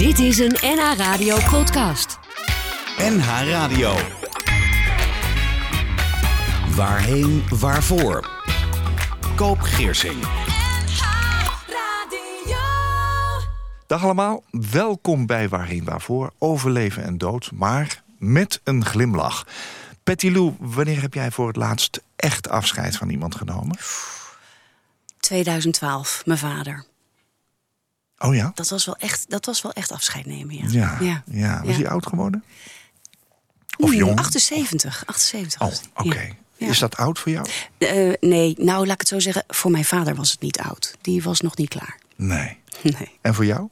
Dit is een NH Radio podcast. NH Radio. Waarheen, waarvoor? Koop Geersing. Dag allemaal, welkom bij Waarheen Waarvoor, overleven en dood, maar met een glimlach. Patty Lou, wanneer heb jij voor het laatst echt afscheid van iemand genomen? 2012, mijn vader. Oh ja? Dat was wel echt, dat was wel echt afscheid nemen, ja. Ja, ja. Was hij oud geworden? Of jong? 78, 78. Oh, oké. Ja. Is dat oud voor jou? Eh, nee, nou laat ik het zo zeggen. Voor mijn vader was het niet oud. Die was nog niet klaar. Nee. Nee, En voor jou?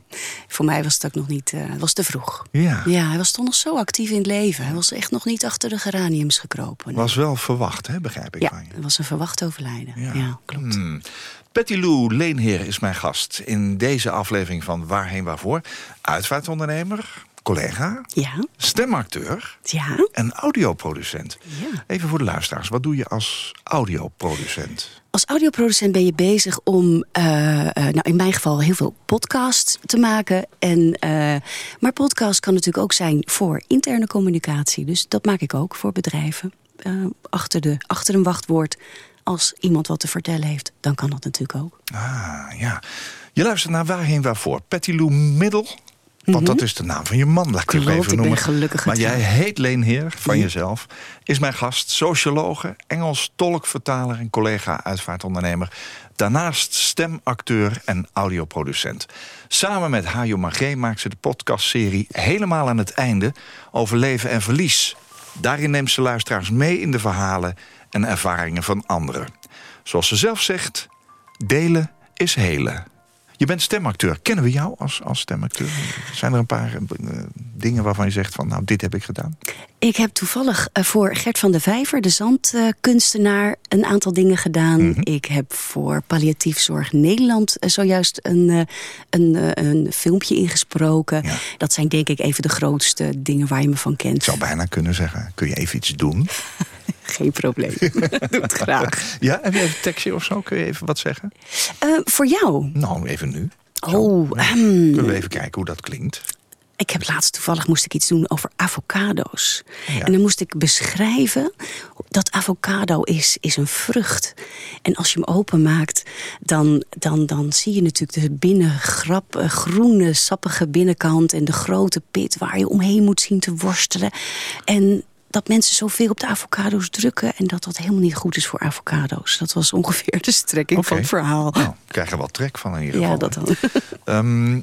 voor mij was het ook nog niet, eh, was te vroeg. Ja. Ja, hij was toch nog zo actief in het leven. Hij was echt nog niet achter de geraniums gekropen. nee. Was wel verwacht, hè, begrijp ik ja, van je. het was een verwacht overlijden. Ja, klopt. Hmm. Patty Lou Leenheer is mijn gast in deze aflevering van Waarheen Waarvoor. Uitvaartondernemer, collega, Ja, stemacteur ja. en audioproducent. Ja. Even voor de luisteraars, wat doe je als audioproducent? Als audioproducent ben je bezig om, eh, nou in mijn geval, heel veel podcasts te maken. En, eh, maar podcast kan natuurlijk ook zijn voor interne communicatie. Dus dat maak ik ook voor bedrijven. Achter, de, achter een wachtwoord, als iemand wat te vertellen heeft, dan kan dat natuurlijk ook. Ah, ja. Je luistert naar Waarheen Waarvoor. Patty Lou Middel, want dat is de naam van je man, laat ik het Mhm. Even ik noemen. gelukkig Maar jij heet Leenheer van Ja. jezelf. Is mijn gast, sociologe, Engels tolkvertaler en collega uitvaartondernemer. Daarnaast stemacteur en audioproducent. Samen met Hajo Magé maakt ze de podcastserie Helemaal aan het einde over leven en verlies. Daarin neemt ze luisteraars mee in de verhalen en ervaringen van anderen. Zoals ze zelf zegt, delen is helen. Je bent stemacteur. Kennen we jou als, als stemacteur? Zijn er een paar eh, dingen waarvan je zegt van... nou, dit heb ik gedaan? Ik heb toevallig eh, voor Gert van de Vijver, de zandkunstenaar, een aantal dingen gedaan. Mhm. Ik heb voor Palliatief Zorg Nederland eh, zojuist een, een, een filmpje ingesproken. Ja. Dat zijn denk ik even de grootste dingen waar je me van kent. Ik zou bijna kunnen zeggen, kun je even iets doen? Geen probleem. Doe het graag. Ja, heb je even een tekstje of zo? Kun je even wat zeggen? Eh, voor jou? Nou, even nu. Oh, ehm, Kunnen we even kijken hoe dat klinkt? Ik heb laatst toevallig moest ik iets doen over avocado's. Ja. En dan moest ik beschrijven dat avocado is, is een vrucht. En als je hem openmaakt, dan, dan, dan zie je natuurlijk de binnengrap, eh, groene, sappige binnenkant en de grote pit waar je omheen moet zien te worstelen. En dat mensen zoveel op de avocado's drukken en dat dat helemaal niet goed is voor avocado's. Dat was ongeveer de strekking van het verhaal. Nou, ik krijg er wel trek van in ieder geval. ja, dat dan. Ehm,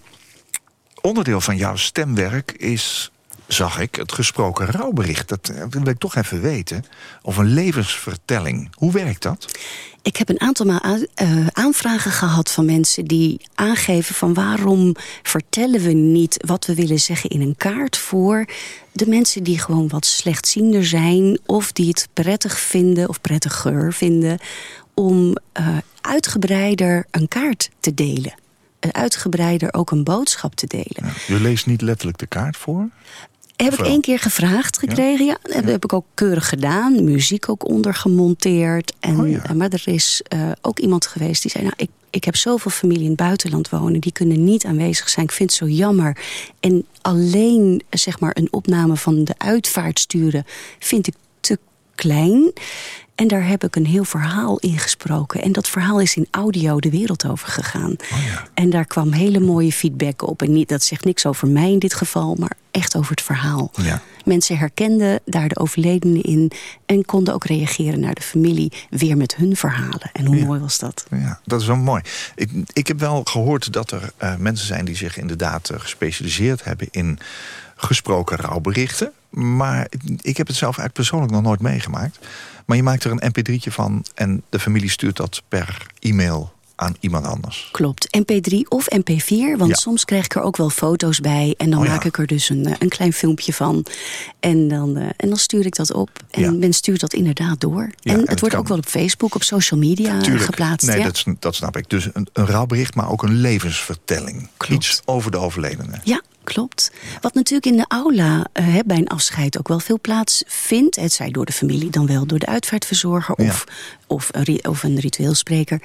onderdeel van jouw stemwerk is, zag ik, het gesproken rouwbericht. Dat, eh, dat wil ik toch even weten. Of een levensvertelling. Hoe werkt dat? Ik heb een aantal maal eh, aanvragen gehad van mensen die aangeven van waarom vertellen we niet wat we willen zeggen in een kaart voor de mensen die gewoon wat slechtziender zijn of die het prettig vinden of prettiger vinden om eh, uitgebreider een kaart te delen. Uitgebreider ook een boodschap te delen. Je leest niet letterlijk de kaart voor. Heb ik één keer gevraagd gekregen, ja. Dat heb ik ook keurig gedaan. Muziek ook ondergemonteerd. En, Oh ja. Maar er is eh, ook iemand geweest die zei... Nou, ik, ik heb zoveel familie in het buitenland wonen. Die kunnen niet aanwezig zijn. Ik vind het zo jammer. En alleen zeg maar, een opname van de uitvaart sturen... vind ik klein. En daar heb ik een heel verhaal in gesproken. En dat verhaal is in audio de wereld over gegaan. Oh ja. En daar kwam hele mooie feedback op. En niet, dat zegt niks over mij in dit geval, maar echt over het verhaal. Ja. Mensen herkenden daar de overledene in en konden ook reageren naar de familie weer met hun verhalen. En hoe Ja. mooi was dat? Ja, dat is wel mooi. Ik, ik heb wel gehoord dat er eh, mensen zijn die zich inderdaad eh, gespecialiseerd hebben in gesproken rouwberichten. Maar ik heb het zelf eigenlijk persoonlijk nog nooit meegemaakt. Maar je maakt er een mp3'tje van en de familie stuurt dat per e-mail aan iemand anders. Klopt, MP3 of MP4, want Ja. soms krijg ik er ook wel foto's bij. En dan Oh ja. maak ik er dus een, eh, een klein filmpje van. En dan, eh, en dan stuur ik dat op. En Ja. men stuurt dat inderdaad door. En en het het wordt kan- ook wel op Facebook, op social media Tuurlijk. geplaatst. Nee, dat, dat snap ik. Dus een, een rouwbericht, maar ook een levensvertelling. Klopt. Iets over de overledene. Ja, klopt. Wat natuurlijk in de aula eh, bij een afscheid ook wel veel plaats vindt. Het zij door de familie, dan wel door de uitvaartverzorger Ja. of, of, een of een ritueelspreker.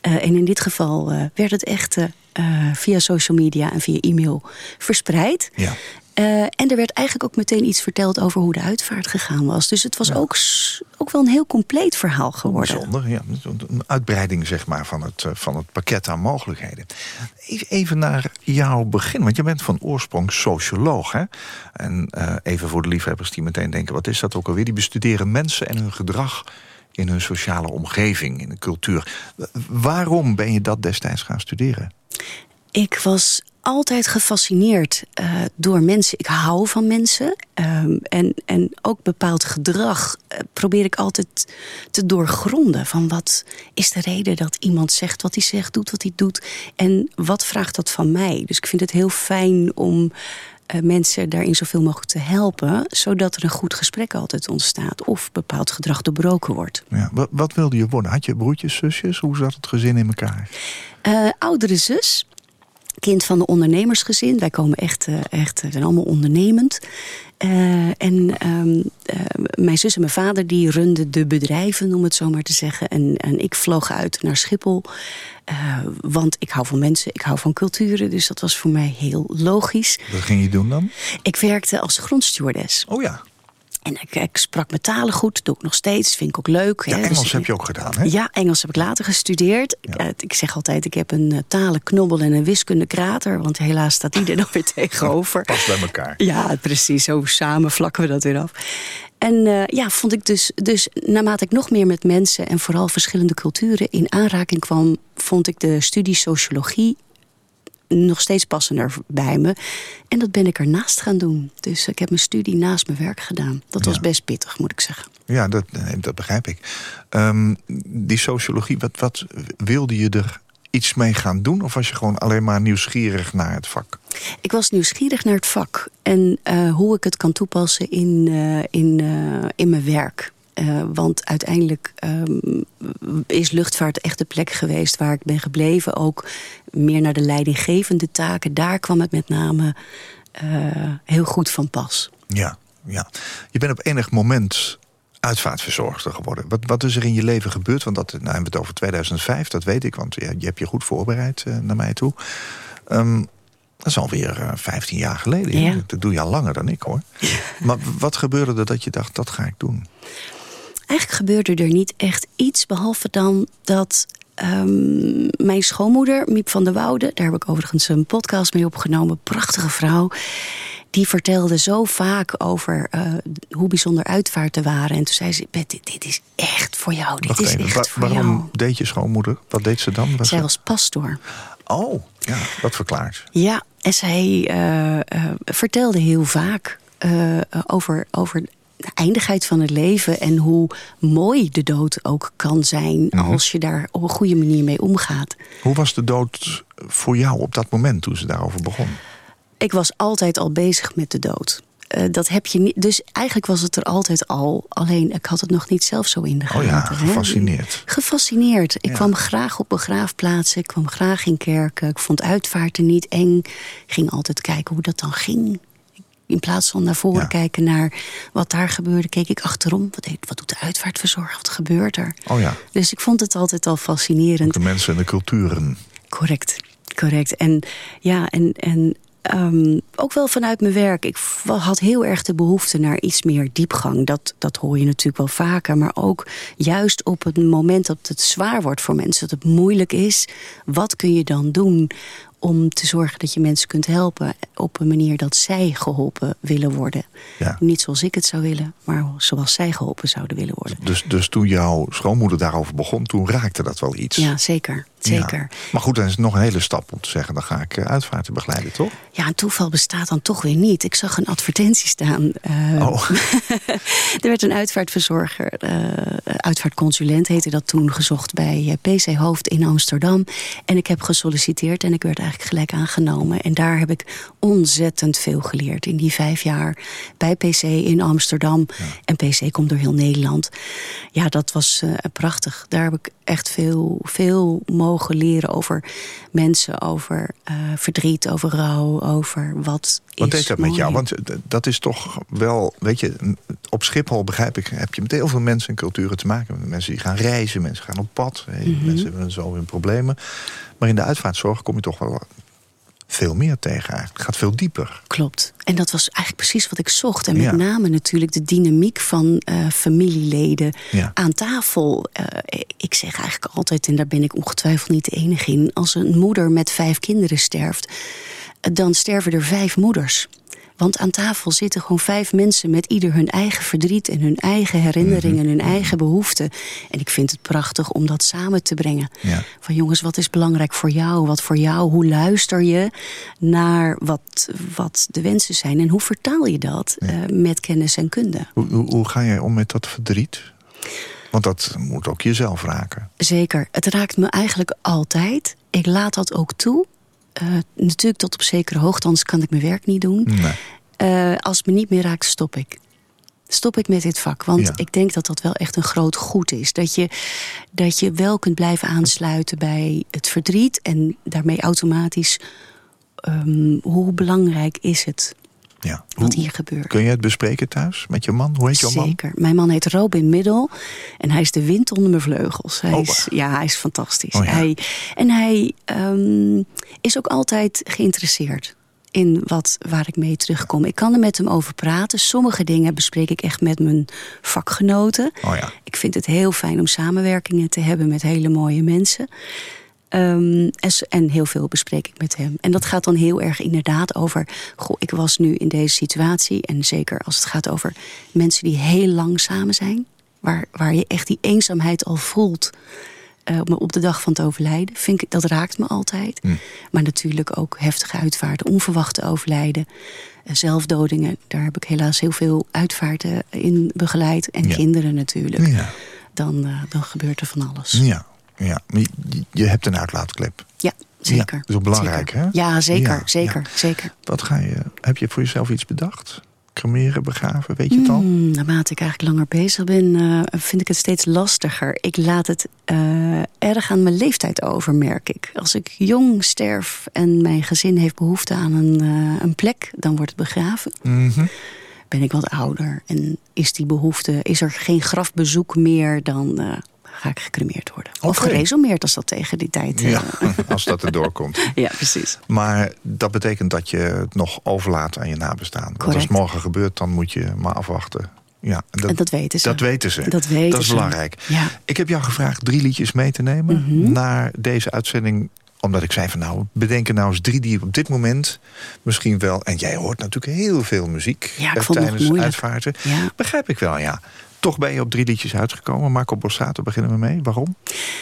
Eh, en in dit geval eh, werd het echt via social media en via e-mail verspreid. Ja. Uh, en er werd eigenlijk ook meteen iets verteld over hoe de uitvaart gegaan was. Dus het was ook, ook wel een heel compleet verhaal geworden. Bijzonder, ja. Een uitbreiding zeg maar, van, het, uh, van het pakket aan mogelijkheden. Even naar jouw begin, want je bent van oorsprong socioloog. Hè? En uh, even voor de liefhebbers die meteen denken... wat is dat ook alweer? Die bestuderen mensen en hun gedrag in hun sociale omgeving, in de cultuur. Waarom ben je dat destijds gaan studeren? Ik was altijd gefascineerd uh, door mensen. Ik hou van mensen. Um, en, en ook bepaald gedrag uh, probeer ik altijd te doorgronden. Van wat is de reden dat iemand zegt wat hij zegt, doet wat hij doet. En wat vraagt dat van mij? Dus ik vind het heel fijn om uh, mensen daarin zoveel mogelijk te helpen. Zodat er een goed gesprek altijd ontstaat. Of bepaald gedrag doorbroken wordt. Ja, wat, wat wilde je worden? Had je broertjes, zusjes? Hoe zat het gezin in elkaar? oudere zus kind van de ondernemersgezin. Wij komen echt, uh, echt we zijn allemaal ondernemend. Uh, en um, uh, mijn zus en mijn vader die runden de bedrijven, om het zo maar te zeggen. En, en ik vloog uit naar Schiphol. want ik hou van mensen, ik hou van culturen. Dus dat was voor mij heel logisch. Wat ging je doen dan? Ik werkte als grondstewardess. Oh ja. En ik, ik, sprak mijn talen goed, doe ik nog steeds, vind ik ook leuk. Ja, hè. Engels Dus, heb je ook gedaan, hè? Ja, Engels heb ik later gestudeerd. Ja. Ik zeg altijd, ik heb een uh, talenknobbel en een wiskundekrater. Want helaas staat die er nog weer tegenover. Past bij elkaar. Ja, precies. Zo samen vlakken we dat weer af. En uh, ja, vond ik dus, dus naarmate ik nog meer met mensen... en vooral verschillende culturen in aanraking kwam... vond ik de studie sociologie nog steeds passender bij me. En dat ben ik ernaast gaan doen. Dus ik heb mijn studie naast mijn werk gedaan. Dat was Ja. best pittig, moet ik zeggen. Ja, dat, dat begrijp ik. Um, die sociologie, wat, wat wilde je er iets mee gaan doen? Of was je gewoon alleen maar nieuwsgierig naar het vak? Ik was nieuwsgierig naar het vak. En uh, hoe ik het kan toepassen in, uh, in, uh, in mijn werk. Uh, want uiteindelijk um, is luchtvaart echt de plek geweest waar ik ben gebleven. Ook meer naar de leidinggevende taken. Daar kwam het met name uh, heel goed van pas. Ja, ja. Je bent op enig moment uitvaartverzorgster geworden. Wat, wat is er in je leven gebeurd? Want dat, nou hebben we het over 2005, dat weet ik. Want je hebt je goed voorbereid uh, naar mij toe. Um, dat is alweer uh, 15 jaar geleden. Ja. Dat doe je al langer dan ik, hoor. maar wat gebeurde er dat je dacht, dat ga ik doen? Eigenlijk gebeurde er niet echt iets, behalve dan dat um, mijn schoonmoeder, Miep van der Woude... daar heb ik overigens een podcast mee opgenomen, prachtige vrouw... die vertelde zo vaak over uh, hoe bijzonder uitvaarten waren. En toen zei ze, dit, dit is echt voor jou, dit Wacht is even, echt wa voor waarom jou. deed je schoonmoeder? Wat deed ze dan? Was Zij ze... was pastoor. Oh, ja, dat verklaart. Ja, en zij uh, uh, vertelde heel vaak over, over de eindigheid van het leven en hoe mooi de dood ook kan zijn Mhm. als je daar op een goede manier mee omgaat. Hoe was de dood voor jou op dat moment toen ze daarover begon? Ik was altijd al bezig met de dood. Uh, dat heb je niet. Dus eigenlijk was het er altijd al. Alleen ik had het nog niet zelf zo in de gaten. Oh ja, gefascineerd. Hè? Gefascineerd. Ik Ja. kwam graag op begraafplaatsen. Ik kwam graag in kerken. Ik vond uitvaarten niet eng. Ik ging altijd kijken hoe dat dan ging. In plaats van naar voren Ja. kijken naar wat daar gebeurde, keek ik achterom. Wat, deed, wat doet de uitvaartverzorger? Wat gebeurt er? Oh ja, Dus ik vond het altijd al fascinerend. de mensen en de culturen. Correct, correct. En ja, en, en um, ook wel vanuit mijn werk. Ik had heel erg de behoefte naar iets meer diepgang. Dat, dat hoor je natuurlijk wel vaker. Maar ook juist op het moment dat het zwaar wordt voor mensen, dat het moeilijk is. Wat kun je dan doen om te zorgen dat je mensen kunt helpen op een manier dat zij geholpen willen worden. Ja. Niet zoals ik het zou willen, maar zoals zij geholpen zouden willen worden. Dus, dus toen jouw schoonmoeder daarover begon, toen raakte dat wel iets. Ja, zeker. Zeker. Ja. Maar goed, dan is het nog een hele stap om te zeggen... dan ga ik uh, uitvaarten begeleiden, toch? Ja, een toeval bestaat dan toch weer niet. Ik zag een advertentie staan. Uh, oh. er werd een uitvaartverzorger, uh, uitvaartconsulent heette dat toen, gezocht bij eh, PC Hoofd in Amsterdam. En ik heb gesolliciteerd en ik werd eigenlijk gelijk aangenomen. En daar heb ik ontzettend veel geleerd in die vijf jaar bij PC in Amsterdam. Ja. En PC komt door heel Nederland. Ja, dat was uh, prachtig. Daar heb ik echt veel, veel mogen leren over mensen, over uh, verdriet, over rouw, over wat. Wat deed dat met jou? Want eh, dat is toch wel, weet je, op Schiphol begrijp ik, heb je met heel veel mensen en culturen te maken. Mensen die gaan reizen, mensen gaan op pad, Mhm. mensen hebben zo hun problemen. Maar in de uitvaartzorg kom je toch wel veel meer tegen eigenlijk. Het gaat veel dieper. Klopt. En dat was eigenlijk precies wat ik zocht. En met Ja. name natuurlijk de dynamiek van eh, familieleden Ja. aan tafel. Eh, ik zeg eigenlijk altijd, en daar ben ik ongetwijfeld niet de enige in... als een moeder met vijf kinderen sterft, eh, dan sterven er vijf moeders. Want aan tafel zitten gewoon vijf mensen met ieder hun eigen verdriet... en hun eigen herinneringen, hun eigen behoeften. En ik vind het prachtig om dat samen te brengen. Ja. Van jongens, wat is belangrijk voor jou? Wat voor jou? Hoe luister je naar wat, wat de wensen zijn? En hoe vertaal je dat eh, met kennis en kunde? Hoe, hoe, hoe ga jij om met dat verdriet? Want dat moet ook jezelf raken. Zeker. Het raakt me eigenlijk altijd. Ik laat dat ook toe. Eh, natuurlijk tot op zekere hoogte, anders kan ik mijn werk niet doen. Nee. Eh, als het me niet meer raakt, stop ik. Stop ik met dit vak. Want Ja. ik denk dat dat wel echt een groot goed is. Dat je, dat je wel kunt blijven aansluiten bij het verdriet. En daarmee automatisch, ehm, hoe belangrijk is het Ja. wat Hoe- hier gebeurt. Kun je het bespreken thuis met je man? Hoe heet jouw man? Zeker. Mijn man heet Robin Middel. En hij is de wind onder mijn vleugels. Hij Oh, is, ja, hij is fantastisch. Oh, ja. hij, en hij ehm, is ook altijd geïnteresseerd in wat, waar ik mee terugkom. Ik kan er met hem over praten. Sommige dingen bespreek ik echt met mijn vakgenoten. Oh ja. Ik vind het heel fijn om samenwerkingen te hebben met hele mooie mensen. Ehm, en, heel veel bespreek ik met hem. En dat gaat dan heel erg inderdaad over... Goh, ik was nu in deze situatie. En zeker als het gaat over mensen die heel lang samen zijn. Waar, waar je echt die eenzaamheid al voelt. eh, op- de dag van het overlijden. Vind ik, dat raakt me altijd. Maar natuurlijk ook heftige uitvaarten. Onverwachte overlijden. eh, zelfdodingen. Daar heb ik helaas heel veel uitvaarten in begeleid. En Ja. kinderen natuurlijk Ja. dan, eh, dan gebeurt er van alles. Ja. Ja. Je, hebt een uitlaatklep. Ja, zeker. dat is ook belangrijk, Zeker. hè? Ja, zeker, Ja, zeker, ja. zeker. Wat ga je, heb je voor jezelf iets bedacht? Cremeren, begraven, weet je het al? Hmm, naarmate ik eigenlijk langer bezig ben, eh, vind ik het steeds lastiger. Ik laat het eh, erg aan mijn leeftijd over, merk ik. Als ik jong sterf en mijn gezin heeft behoefte aan een, eh, een plek, dan wordt het begraven. Mhm. Ben ik wat ouder en is die behoefte, is er geen grafbezoek meer, dan ga ik gecremeerd worden. Of geresumeerd als dat tegen die tijd. eh, Ja, als dat erdoor komt. ja, precies. Maar dat betekent dat je het nog overlaat aan je nabestaanden. Want als het morgen gebeurt, dan moet je maar afwachten. Ja, en En dat weten ze. Dat weten ze. Dat weten Dat is ze. belangrijk. Ja. Ik heb jou gevraagd drie liedjes mee te nemen Mhm. naar deze uitzending omdat ik zei van nou, bedenken nou eens drie die op dit moment misschien wel... en jij hoort natuurlijk heel veel muziek Ja, eh, tijdens uitvaarten. Ja. Begrijp ik wel, ja. Toch ben je op drie liedjes uitgekomen. Marco Borsato beginnen we mee. Waarom?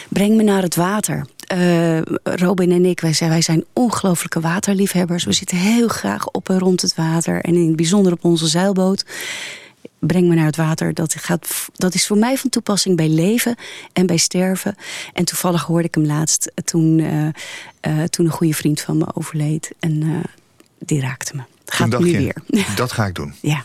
Breng me naar het water. Eh, Robin en ik, wij zijn, wij zijn ongelooflijke waterliefhebbers. We zitten heel graag op en rond het water. En in het bijzonder op onze zeilboot. Breng me naar het water. Dat, gaat, dat is voor mij van toepassing bij leven en bij sterven. En toevallig hoorde ik hem laatst toen, eh, eh, toen een goede vriend van me overleed. En eh, die raakte me. Gaat nu weer. Dat ga ik doen. ja.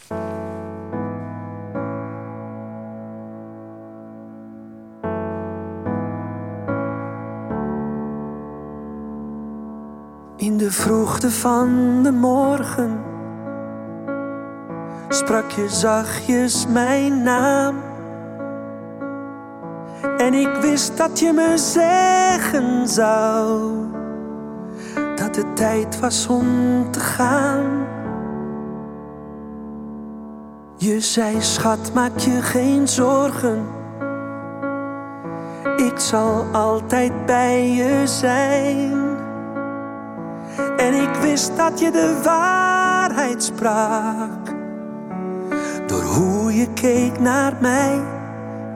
In de vroegte van de morgen sprak je zachtjes mijn naam. En ik wist dat je me zeggen zou dat het tijd was om te gaan. Je zei, schat, maak je geen zorgen. Ik zal altijd bij je zijn. En ik wist dat je de waarheid sprak. Door hoe je keek naar mij.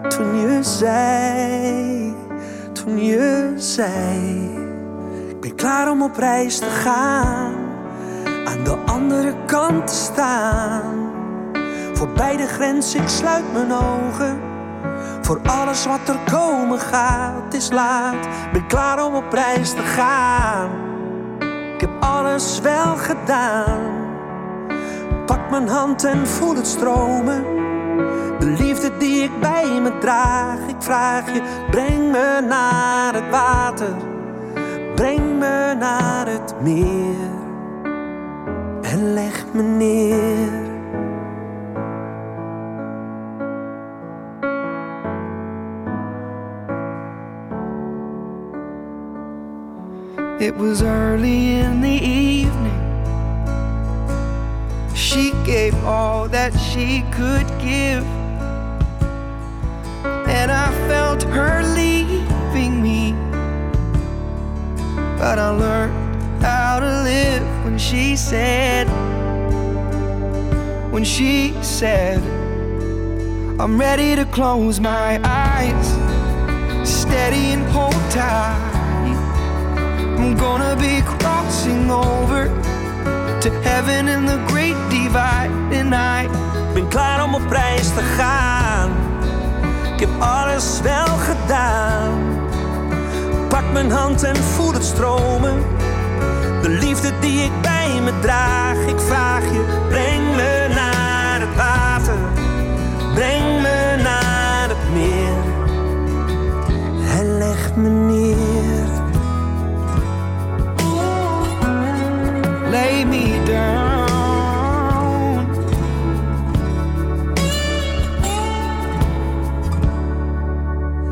Toen je zei, toen je zei. Ik ben klaar om op reis te gaan. Aan de andere kant te staan. Voorbij de grens, ik sluit mijn ogen. Voor alles wat er komen gaat, is laat. Ben klaar om op reis te gaan. Alles wel gedaan. Pak mijn hand en voel het stromen. De liefde die ik bij me draag, ik vraag je, breng me naar het water. Breng me naar het meer en leg me neer. It was early in the evening. She gave all that she could give. And I felt her leaving me. But I learned how to live when she said, when she said, I'm ready to close my eyes, steady and hold tight. I'm gonna be crossing over to heaven in the great divide. And I ben klaar om op reis te gaan. Ik heb alles wel gedaan. Pak mijn hand en voel het stromen. De liefde die ik bij me draag. Ik vraag je, breng me naar het water. Breng me naar het meer. En leg me neer. Lay me down.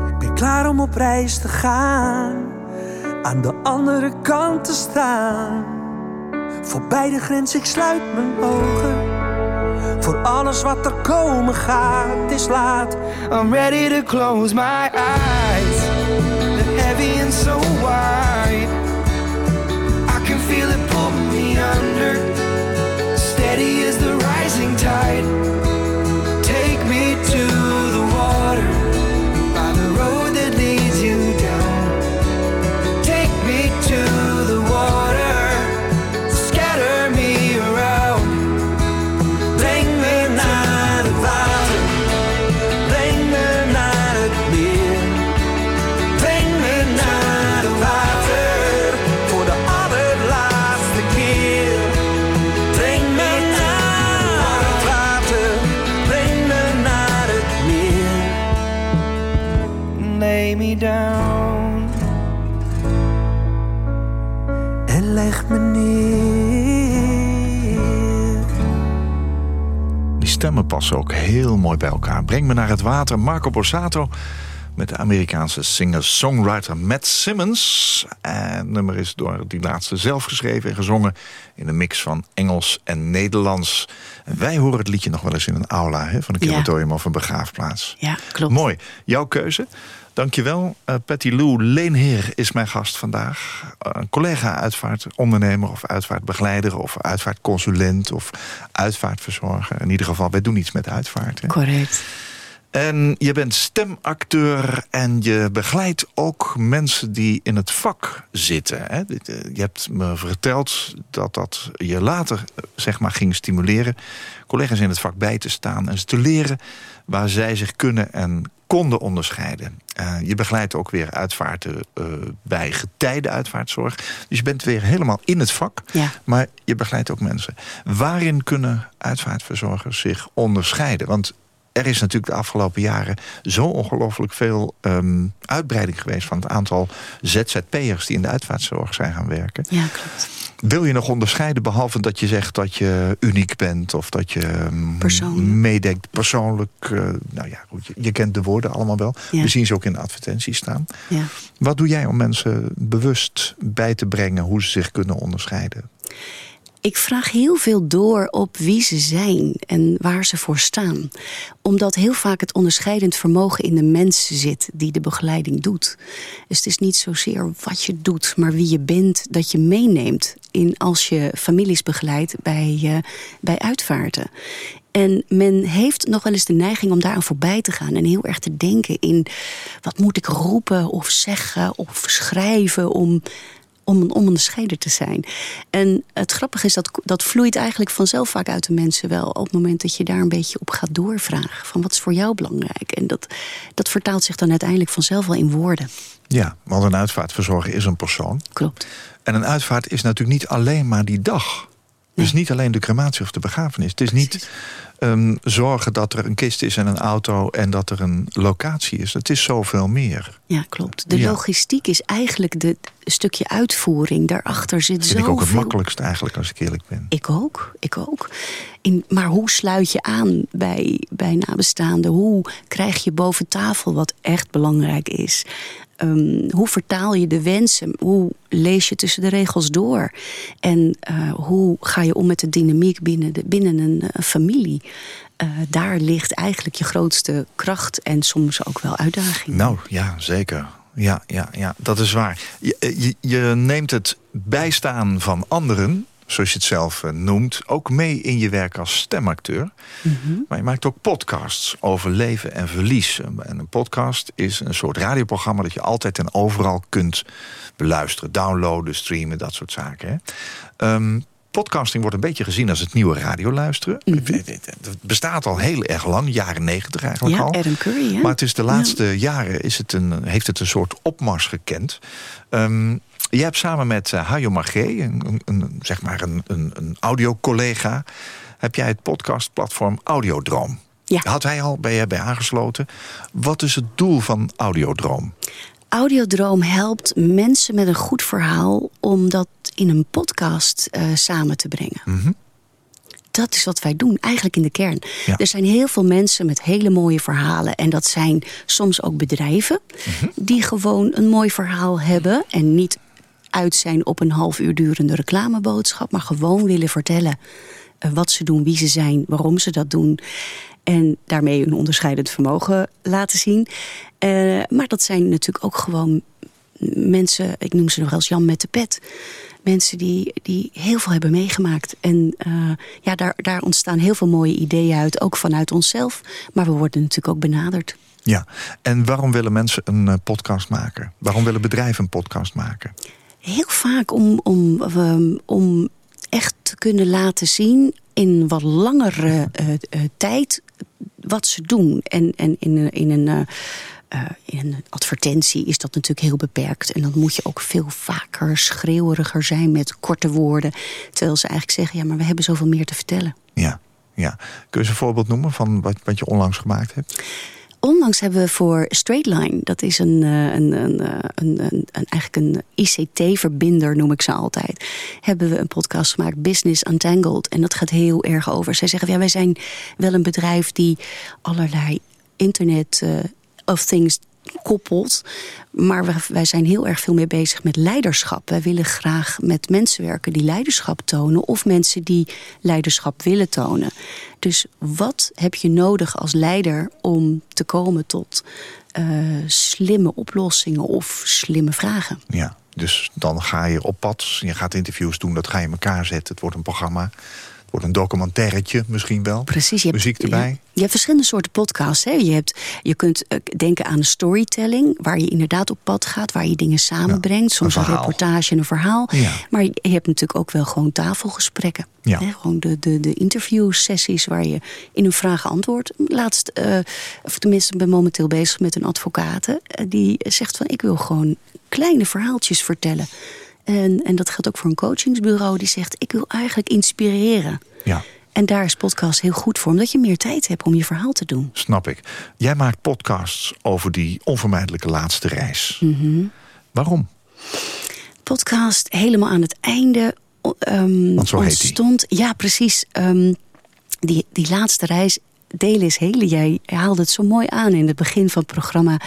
Ik ben klaar om op reis te gaan, aan de andere kant te staan. Voorbij de grens, ik sluit mijn ogen. Voor alles wat er komen gaat, is laat. I'm ready to close my eyes. The heavy and so wide. Lay me down en leg me neer. Die stemmen passen ook heel mooi bij elkaar. Breng me naar het water. Marco Borsato met de Amerikaanse singer-songwriter Matt Simmons. En het nummer is door die laatste zelf geschreven en gezongen... in een mix van Engels en Nederlands. En wij horen het liedje nog wel eens in een aula... Hè, van een Ja. crematorium of een begraafplaats. Ja, klopt. Mooi. Jouw keuze. Dankjewel. Uh, Patty Lou Leenheer is mijn gast vandaag. Uh, Een collega uitvaartondernemer of uitvaartbegeleider... of uitvaartconsulent of uitvaartverzorger. In ieder geval, wij doen iets met uitvaart. Hè? Correct. En je bent stemacteur en je begeleidt ook mensen die in het vak zitten. Hè? Eh, Je hebt me verteld dat dat je later eh, zeg maar, ging stimuleren... collega's in het vak bij te staan en ze te leren... waar zij zich kunnen en konden onderscheiden. Eh, je begeleidt ook weer uitvaarten eh, bij getijden uitvaartzorg. Dus je bent weer helemaal in het vak, Ja. maar je begeleidt ook mensen. Waarin kunnen uitvaartverzorgers zich onderscheiden? Want er is natuurlijk de afgelopen jaren zo ongelooflijk veel ehm, uitbreiding geweest... van het aantal ZZP'ers die in de uitvaartzorg zijn gaan werken. Ja, klopt. Wil je nog onderscheiden, behalve dat je zegt dat je uniek bent... of dat je ehm, Persoonlijk. meedenkt persoonlijk? eh, nou ja, goed, je, je kent de woorden allemaal wel. Ja. We zien ze ook in de advertenties staan. Ja. Wat doe jij om mensen bewust bij te brengen... hoe ze zich kunnen onderscheiden? Ik vraag heel veel door op wie ze zijn en waar ze voor staan. Omdat heel vaak het onderscheidend vermogen in de mens zit die de begeleiding doet. Dus het is niet zozeer wat je doet, maar wie je bent dat je meeneemt in als je families begeleidt bij, eh, bij uitvaarten. En men heeft nog wel eens de neiging om daaraan voorbij te gaan. En heel erg te denken in wat moet ik roepen of zeggen of schrijven om om een onderscheider te zijn. En het grappige is dat dat vloeit eigenlijk vanzelf vaak uit de mensen wel. Op het moment dat je daar een beetje op gaat doorvragen. Van wat is voor jou belangrijk? En dat, dat vertaalt zich dan uiteindelijk vanzelf wel in woorden. Ja, want een uitvaartverzorger is een persoon. Klopt. En een uitvaart is natuurlijk niet alleen maar die dag. Het is niet alleen de crematie of de begrafenis. Het is niet ehm, zorgen dat er een kist is en een auto en dat er een locatie is. Het is zoveel meer. Ja, klopt. De Ja. logistiek is eigenlijk de stukje uitvoering. Daarachter zit Dat vind ik ook het makkelijkst eigenlijk, als ik eerlijk ben. Ik ook, ik ook. In, maar hoe sluit je aan bij, bij nabestaanden? Hoe krijg je boven tafel wat echt belangrijk is? Ehm, hoe vertaal je de wensen? Hoe lees je tussen de regels door? En eh, hoe ga je om met de dynamiek binnen, de, binnen een eh, familie? Eh, daar ligt eigenlijk je grootste kracht en soms ook wel uitdaging. Nou, ja, zeker. Ja, ja, ja, dat is waar. Je, je, je neemt het bijstaan van anderen, zoals je het zelf eh, noemt, ook mee in je werk als stemacteur. Maar je maakt ook podcasts over leven en verlies. En een podcast is een soort radioprogramma dat je altijd en overal kunt beluisteren. Downloaden, streamen, dat soort zaken. Hè. Ehm, podcasting wordt een beetje gezien als het nieuwe radioluisteren. Het bestaat al heel erg lang, jaren negentig eigenlijk Ja, al. Adam Curry, hè? Maar het is de laatste jaren is het een, heeft het een soort opmars gekend. Ehm je hebt samen met uh, Hajo Magé, een, een, zeg maar een, een, een audiocollega... heb jij het podcastplatform Audiodroom. Ja. Had hij al bij bij aangesloten. Wat is het doel van Audiodroom? Audiodroom helpt mensen met een goed verhaal om dat in een podcast eh, samen te brengen. Mhm. Dat is wat wij doen, eigenlijk in de kern. Ja. Er zijn heel veel mensen met hele mooie verhalen. En dat zijn soms ook bedrijven Mhm. die gewoon een mooi verhaal hebben. En niet uit zijn op een half uur durende reclameboodschap. Maar gewoon willen vertellen eh, wat ze doen, wie ze zijn, waarom ze dat doen. En daarmee een onderscheidend vermogen laten zien. Eh, maar dat zijn natuurlijk ook gewoon mensen, ik noem ze nog wel Jan met de pet. Mensen die, die heel veel hebben meegemaakt. En eh, ja, daar, daar ontstaan heel veel mooie ideeën uit, ook vanuit onszelf. Maar we worden natuurlijk ook benaderd. Ja, en waarom willen mensen een podcast maken? Waarom willen bedrijven een podcast maken? Heel vaak om, om, um, om echt te kunnen laten zien in wat langere uh, uh, tijd wat ze doen. En, en in, in een. Uh, in een advertentie is dat natuurlijk heel beperkt. En dan moet je ook veel vaker schreeuweriger zijn met korte woorden. Terwijl ze eigenlijk zeggen, ja, maar we hebben zoveel meer te vertellen. Ja, ja. Kun je eens een voorbeeld noemen van wat, wat je onlangs gemaakt hebt? Onlangs hebben we voor Straightline, dat is een, een, een, een, een, een eigenlijk een ICT-verbinder, noem ik ze altijd. Hebben we een podcast gemaakt, Business Untangled. En dat gaat heel erg over. Zij zeggen, ja, wij zijn wel een bedrijf die allerlei internet uh, of things koppelt. Maar wij, zijn heel erg veel meer bezig met leiderschap. Wij willen graag met mensen werken die leiderschap tonen... of mensen die leiderschap willen tonen. Dus wat heb je nodig als leider om te komen tot uh, slimme oplossingen of slimme vragen? Ja, dus dan ga je op pad, je gaat interviews doen... dat ga je elkaar zetten, het wordt een programma... Wordt een documentairetje misschien wel. Precies. Je Muziek hebt, erbij. Je, je, hebt verschillende soorten podcasts. Hè? Je, hebt, je kunt uh, denken aan een storytelling... waar je inderdaad op pad gaat, waar je dingen samenbrengt. Ja, soms een, een, reportage en een verhaal. Ja. Maar je hebt natuurlijk ook wel gewoon tafelgesprekken. Ja. Hè? Gewoon de, de, de interviewsessies waar je in een vraag antwoordt. Laatst, uh, of tenminste ben momenteel bezig met een advocaat... Uh, die zegt van ik wil gewoon kleine verhaaltjes vertellen... En, en dat geldt ook voor een coachingsbureau die zegt... ik wil eigenlijk inspireren. Ja. En daar is podcast heel goed voor, omdat je meer tijd hebt om je verhaal te doen. Snap ik. Jij maakt podcasts over die onvermijdelijke laatste reis. Mm -hmm. Waarom? Podcast helemaal aan het einde um, Want zo ontstond. Ja, precies. Um, die, die laatste reis, delen is hele. Jij haalde het zo mooi aan in het begin van het programma.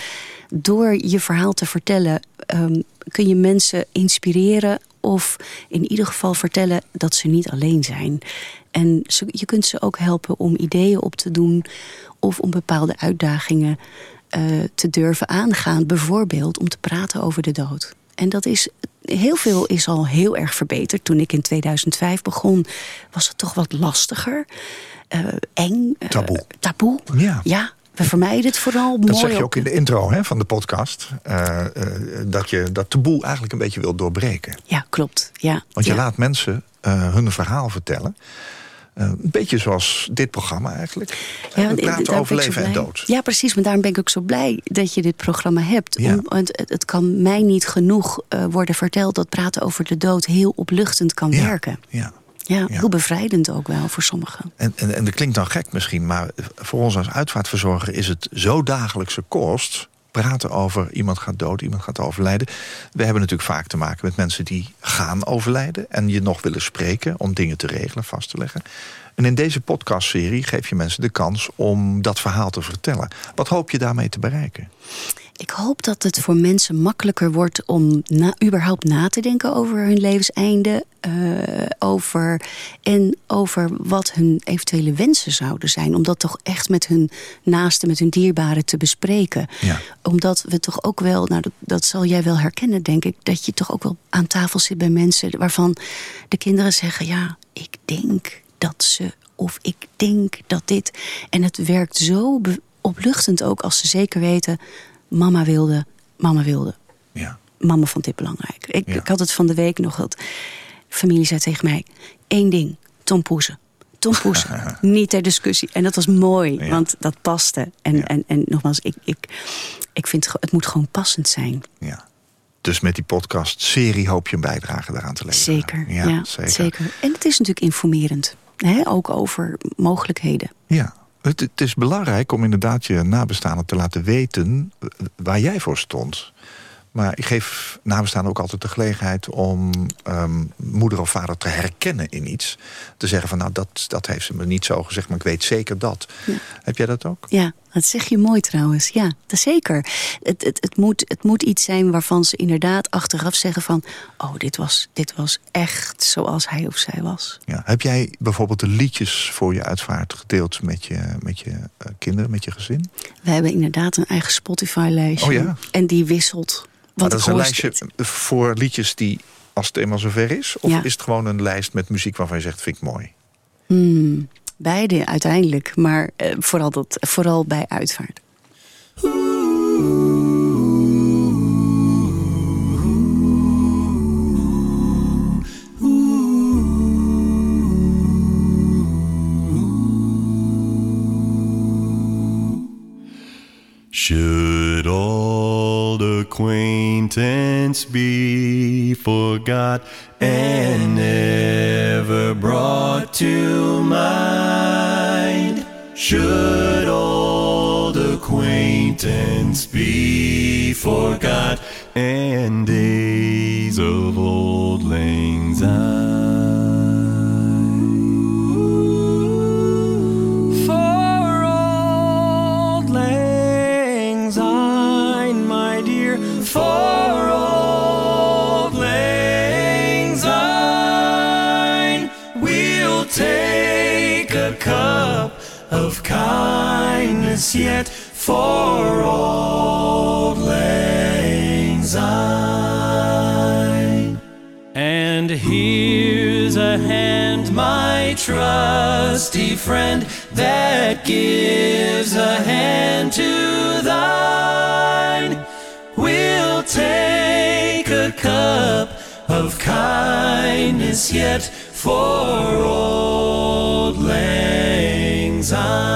Door je verhaal te vertellen um, kun je mensen inspireren of in ieder geval vertellen dat ze niet alleen zijn. En ze, je kunt ze ook helpen om ideeën op te doen of om bepaalde uitdagingen uh, te durven aangaan. Bijvoorbeeld om te praten over de dood. En dat is, heel veel is al heel erg verbeterd. Toen ik in 2005 begon, was het toch wat lastiger. Uh, eng. Uh, taboe. Taboe. Ja. ja. We vermijden het vooral dat mooi zeg je ook in de intro hè, van de podcast. Uh, uh, dat je dat taboe eigenlijk een beetje wil doorbreken. Ja, klopt. Ja. Want je ja. laat mensen uh, hun verhaal vertellen. Een beetje zoals dit programma eigenlijk. Ja, we praten over leven en dood. Ja, precies. Maar daarom ben ik ook zo blij dat je dit programma hebt. Ja. Om, het, het kan mij niet genoeg worden verteld... dat praten over de dood heel opluchtend kan Ja. werken. Ja. Ja, heel bevrijdend ook wel voor sommigen. En, en, en dat klinkt dan gek misschien, maar voor ons als uitvaartverzorger is het zo dagelijkse kost. Praten over iemand gaat dood, iemand gaat overlijden. We hebben natuurlijk vaak te maken met mensen die gaan overlijden en je nog willen spreken om dingen te regelen, vast te leggen. En in deze podcastserie geef je mensen de kans om dat verhaal te vertellen. Wat hoop je daarmee te bereiken? Ik hoop dat het voor mensen makkelijker wordt om na, überhaupt na te denken over hun levenseinde. eh, over, en over wat hun eventuele wensen zouden zijn. Om dat toch echt met hun naasten, met hun dierbaren te bespreken. Ja. Omdat we toch ook wel, nou dat, dat zal jij wel herkennen denk ik... dat je toch ook wel aan tafel zit bij mensen waarvan de kinderen zeggen... ja, ik denk dat ze of ik denk dat dit... En het werkt zo opluchtend ook als ze zeker weten... mama wilde, mama wilde, Ja. mama vond dit belangrijk. Ik, Ja. ik had het van de week nog dat familie zei tegen mij... één ding, Tom Poesen. Tom niet ter discussie. En dat was mooi, Ja. want dat paste. En, Ja. en, en nogmaals, ik, ik, ik vind het, het moet gewoon passend zijn. ja. Dus met die podcast-serie hoop je een bijdrage daaraan te leveren. Zeker, ja, zeker. zeker. En het is natuurlijk informerend. Hè? Ook over mogelijkheden. Ja, het, het is belangrijk om inderdaad je nabestaanden te laten weten waar jij voor stond. Maar ik geef nabestaanden ook altijd de gelegenheid om ehm, moeder of vader te herkennen in iets. Te zeggen van nou, dat, dat heeft ze me niet zo gezegd, maar ik weet zeker dat. Ja. Heb jij dat ook? Ja, dat zeg je mooi trouwens. Ja, dat zeker. Het, het, het, moet, het moet iets zijn waarvan ze inderdaad achteraf zeggen van... oh, dit was, dit was echt zoals hij of zij was. Ja. Heb jij bijvoorbeeld de liedjes voor je uitvaart gedeeld met je, met je eh, kinderen, met je gezin? We hebben inderdaad een eigen Spotify-lijstje. Oh ja? En die wisselt. Want dat is een lijstje voor liedjes die, als het eenmaal zover is? Of Ja. is het gewoon een lijst met muziek waarvan je zegt, vind ik mooi? Hmm, beide uiteindelijk, maar eh, vooral, dat, vooral bij uitvaart. Should acquaintance be forgot and never brought to mind? Should old acquaintance be forgot and days of old lang syne? Yet for old lang syne. And here's a hand, my trusty friend, that gives a hand to thine. We'll take a cup of kindness yet for old lang syne.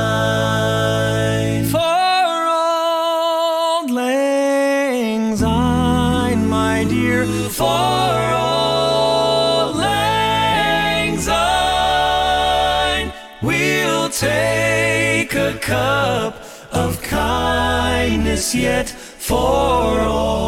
is yet for all.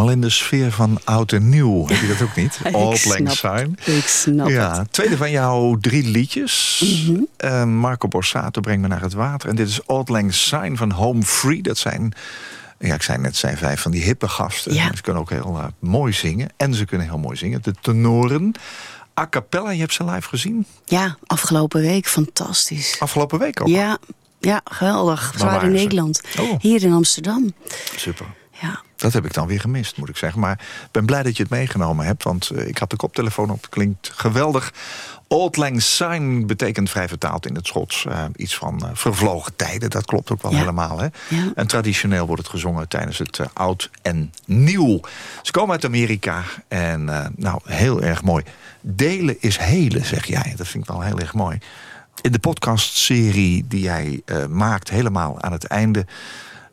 Helemaal in de sfeer van oud en nieuw. Heb je dat ook niet? Snap Syne. het. Ik snap Ja, het. tweede van jouw drie liedjes. Eh, Marco Borsato brengt me naar het water. En dit is Old Lang Syne van Home Free. Dat zijn, ja, ik zei net, zijn vijf van die hippe gasten. Ja. Ze kunnen ook heel eh, mooi zingen. En ze kunnen heel mooi zingen. De tenoren. A cappella, je hebt ze live gezien. Ja, afgelopen week fantastisch. Afgelopen week ook. Ja, ja, geweldig. Ze waren in? Nederland. Oh. Hier in Amsterdam. Super. Ja. Dat heb ik dan weer gemist, moet ik zeggen. Maar ik ben blij dat je het meegenomen hebt. Want eh, ik had de koptelefoon op. Klinkt geweldig. Old Lang Syne betekent vrij vertaald in het Schots eh, iets van eh, vervlogen tijden. Dat klopt ook wel Ja. helemaal. Hè? Ja. En traditioneel wordt het gezongen tijdens het oud en nieuw. Ze komen uit Amerika en nou, heel erg mooi. Delen is helen, zeg jij. Dat vind ik wel heel erg mooi. In de podcastserie die jij maakt, helemaal aan het einde...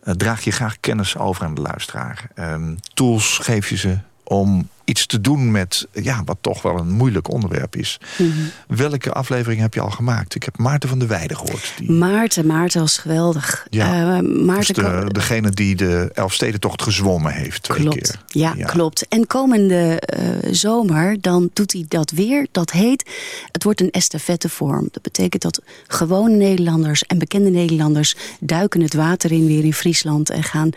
eh, draag je graag kennis over aan de luisteraar. Ehm, tools geef je ze om iets te doen met ja, wat toch wel een moeilijk onderwerp is. Mhm. Welke aflevering heb je al gemaakt? Ik heb Maarten van der Weijden gehoord. Die Maarten, Maarten was geweldig. Ja, Eh, Maarten de, kan- degene die de Elfstedentocht gezwommen heeft twee Klopt. keer. Ja, klopt. En komende eh, zomer, dan doet hij dat weer. Dat heet, het wordt een estafettevorm. Dat betekent dat gewone Nederlanders en bekende Nederlanders... duiken het water in weer in Friesland en gaan...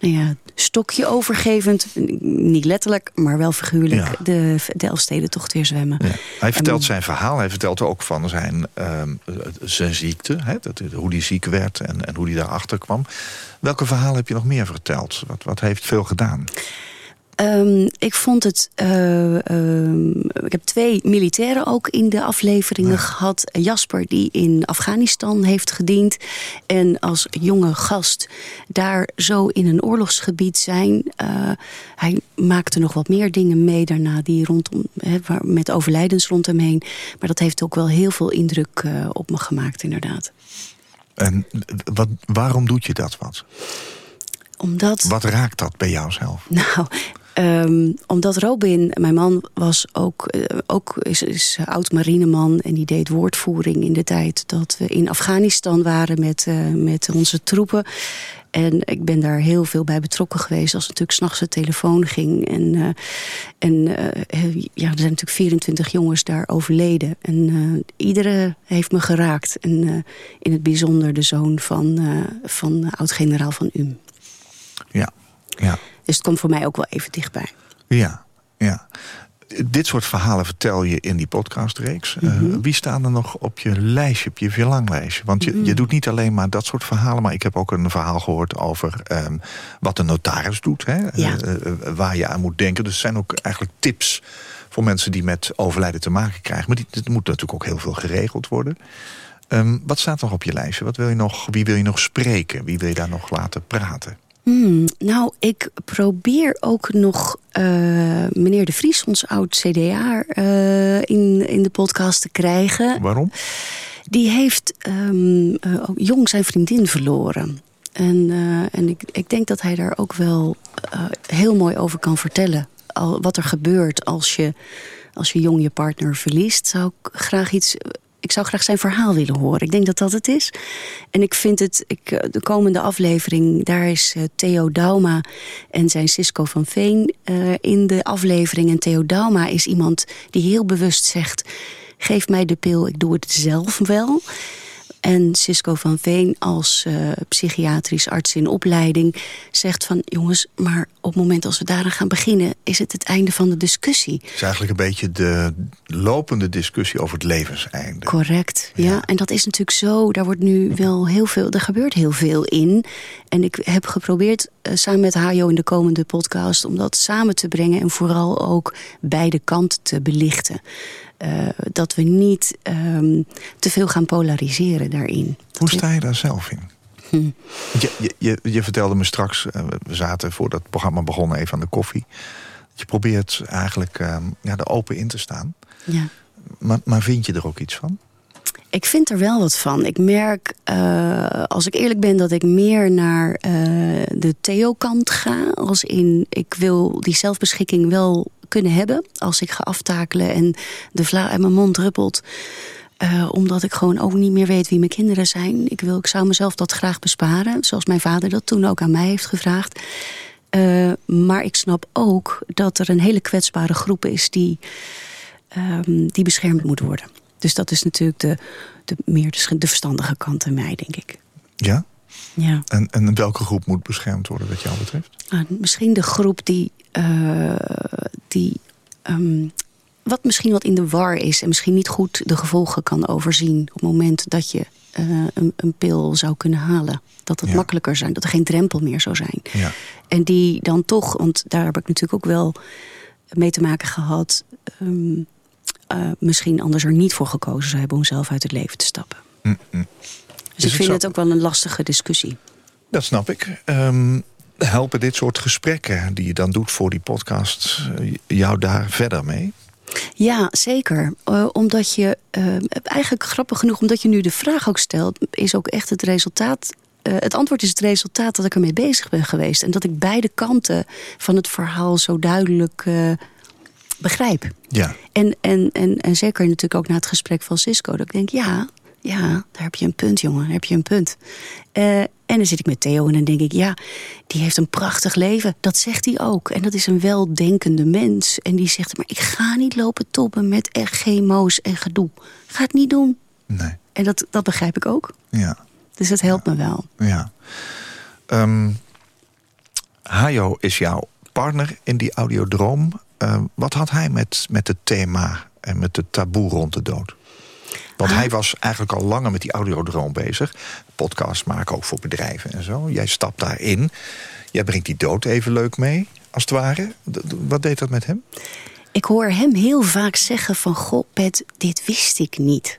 Nou ja, stokje overgevend, niet letterlijk, maar wel figuurlijk... Ja. de, de Elfstedentocht weer zwemmen. Ja. Hij vertelt En- zijn verhaal. Hij vertelt ook van zijn, ehm, zijn ziekte. Hè, dat, hoe hij ziek werd en, en hoe hij daarachter kwam. Welke verhaal heb je nog meer verteld? Wat, wat heeft veel gedaan? Ehm, ik vond het. eh, ehm, ik heb twee militairen ook in de afleveringen gehad. Jasper, die in Afghanistan heeft gediend. En als jonge gast daar zo in een oorlogsgebied zijn. eh, hij maakte nog wat meer dingen mee daarna, die rondom, waar, met overlijdens rond hem heen. Maar dat heeft ook wel heel veel indruk eh, op me gemaakt, inderdaad. En wat, waarom doet je dat wat? Omdat. Wat raakt dat bij jou zelf? Nou, ehm, omdat Robin, mijn man, was ook, eh, ook is, is oud marineman en die deed woordvoering in de tijd dat we in Afghanistan waren met, eh, met onze troepen. En ik ben daar heel veel bij betrokken geweest als natuurlijk s'nachts de telefoon ging. En, eh, en ja, er zijn natuurlijk 24 jongens daar overleden. En eh, iedere heeft me geraakt. En in het bijzonder de zoon van, van oud-generaal van UM. Ja, ja, Dus het komt voor mij ook wel even dichtbij. ja, ja. Dit soort verhalen vertel je in die podcastreeks. Mhm. wie staan er nog op je lijstje, op je verlanglijstje? Want je, Mhm. je doet niet alleen maar dat soort verhalen... maar ik heb ook een verhaal gehoord over ehm, wat de notaris doet. Hè? Ja. Eh, eh, waar je aan moet denken. Dus er zijn ook eigenlijk tips voor mensen die met overlijden te maken krijgen. Maar die, het moet natuurlijk ook heel veel geregeld worden. Ehm, wat staat nog op je lijstje? Wat wil je nog, wie wil je nog spreken? Wie wil je daar nog laten praten? Hmm, nou, ik probeer ook nog eh, meneer De Vries, ons oud CDA, eh, in, in de podcast te krijgen. Waarom? Die heeft ook jong zijn vriendin verloren. En, en ik, ik denk dat hij daar ook wel heel mooi over kan vertellen. Al, wat er gebeurt als je, als je jong je partner verliest. Zou ik graag iets. Ik zou graag zijn verhaal willen horen. Ik denk dat dat het is. En ik vind het, ik, eh, de komende aflevering, daar is eh, Theo Dauma en zijn Cisco van Veen eh, in de aflevering. En Theo Dauma is iemand die heel bewust zegt: geef mij de pil, ik doe het zelf wel. En Cisco van Veen als eh, psychiatrisch arts in opleiding zegt van... jongens, maar op het moment als we daaraan gaan beginnen... is het het einde van de discussie. Het is eigenlijk een beetje de lopende discussie over het levenseinde. Correct, ja. En dat is natuurlijk zo, daar wordt nu wel heel veel... er gebeurt heel veel in. En ik heb geprobeerd eh, samen met Hajo in de komende podcast... om dat samen te brengen en vooral ook beide kanten te belichten. Eh, dat we niet ehm, te veel gaan polariseren daarin. Hoe sta je daar zelf in? Hm. Je, je, je, vertelde me straks, eh, we zaten voordat het programma begon even aan de koffie. Je probeert eigenlijk eh, ja, er open in te staan. Ja. Maar, maar vind je er ook iets van? Ik vind er wel wat van. Ik merk, eh, als ik eerlijk ben, dat ik meer naar de Theo-kant ga. Als in, ik wil die zelfbeschikking wel kunnen hebben. Als ik ga aftakelen en de vla uit mijn mond druppelt. Eh, omdat ik gewoon ook niet meer weet wie mijn kinderen zijn. Ik, wil, ik zou mezelf dat graag besparen. Zoals mijn vader dat toen ook aan mij heeft gevraagd. Eh, maar ik snap ook dat er een hele kwetsbare groep is... die, ehm, die beschermd moet worden. Dus dat is natuurlijk de, de, meer de, de verstandige kant in mij, denk ik. Ja? Ja. En, en welke groep moet beschermd worden wat jou betreft? Nou, misschien de groep die, eh, die ehm, wat misschien wat in de war is... en misschien niet goed de gevolgen kan overzien... op het moment dat je eh, een, een pil zou kunnen halen. Dat het Ja. makkelijker zou dat er geen drempel meer zou zijn. Ja. En die dan toch, want daar heb ik natuurlijk ook wel mee te maken gehad... ehm, eh, misschien anders er niet voor gekozen zou hebben om zelf uit het leven te stappen. Mm, mm. Dus ik vind zo? het ook wel een lastige discussie. Dat snap ik. Ehm, helpen dit soort gesprekken die je dan doet voor die podcast eh, jou daar verder mee? Ja, zeker. Eh, omdat je, eh, eigenlijk grappig genoeg, omdat je nu de vraag ook stelt, is ook echt het resultaat. het antwoord is het resultaat dat ik ermee bezig ben geweest. En dat ik beide kanten van het verhaal zo duidelijk begrijp. Ja. En, en, en, en zeker natuurlijk ook na het gesprek van Cisco. Dat ik denk, ja, ja, daar heb je een punt, jongen. Daar heb je een punt. Eh, en dan zit ik met Theo en dan denk ik, ja, die heeft een prachtig leven. Dat zegt hij ook. En dat is een weldenkende mens. En die zegt, maar ik ga niet lopen toppen met chemo's en gedoe. Ga het niet doen. Nee. En dat, dat begrijp ik ook. Ja. Dus dat helpt me wel. Ja. Ehm, Hajo is jouw partner in die audiodroom. Ehm, wat had hij met, met het thema en met het taboe rond de dood? Want hij was eigenlijk al langer met die audiodroom bezig. Podcast maken ook voor bedrijven en zo. Jij stapt daarin. Jij brengt die dood even leuk mee, als het ware. Wat deed dat met hem? Ik hoor hem heel vaak zeggen van... Goh, Pet, dit wist ik niet.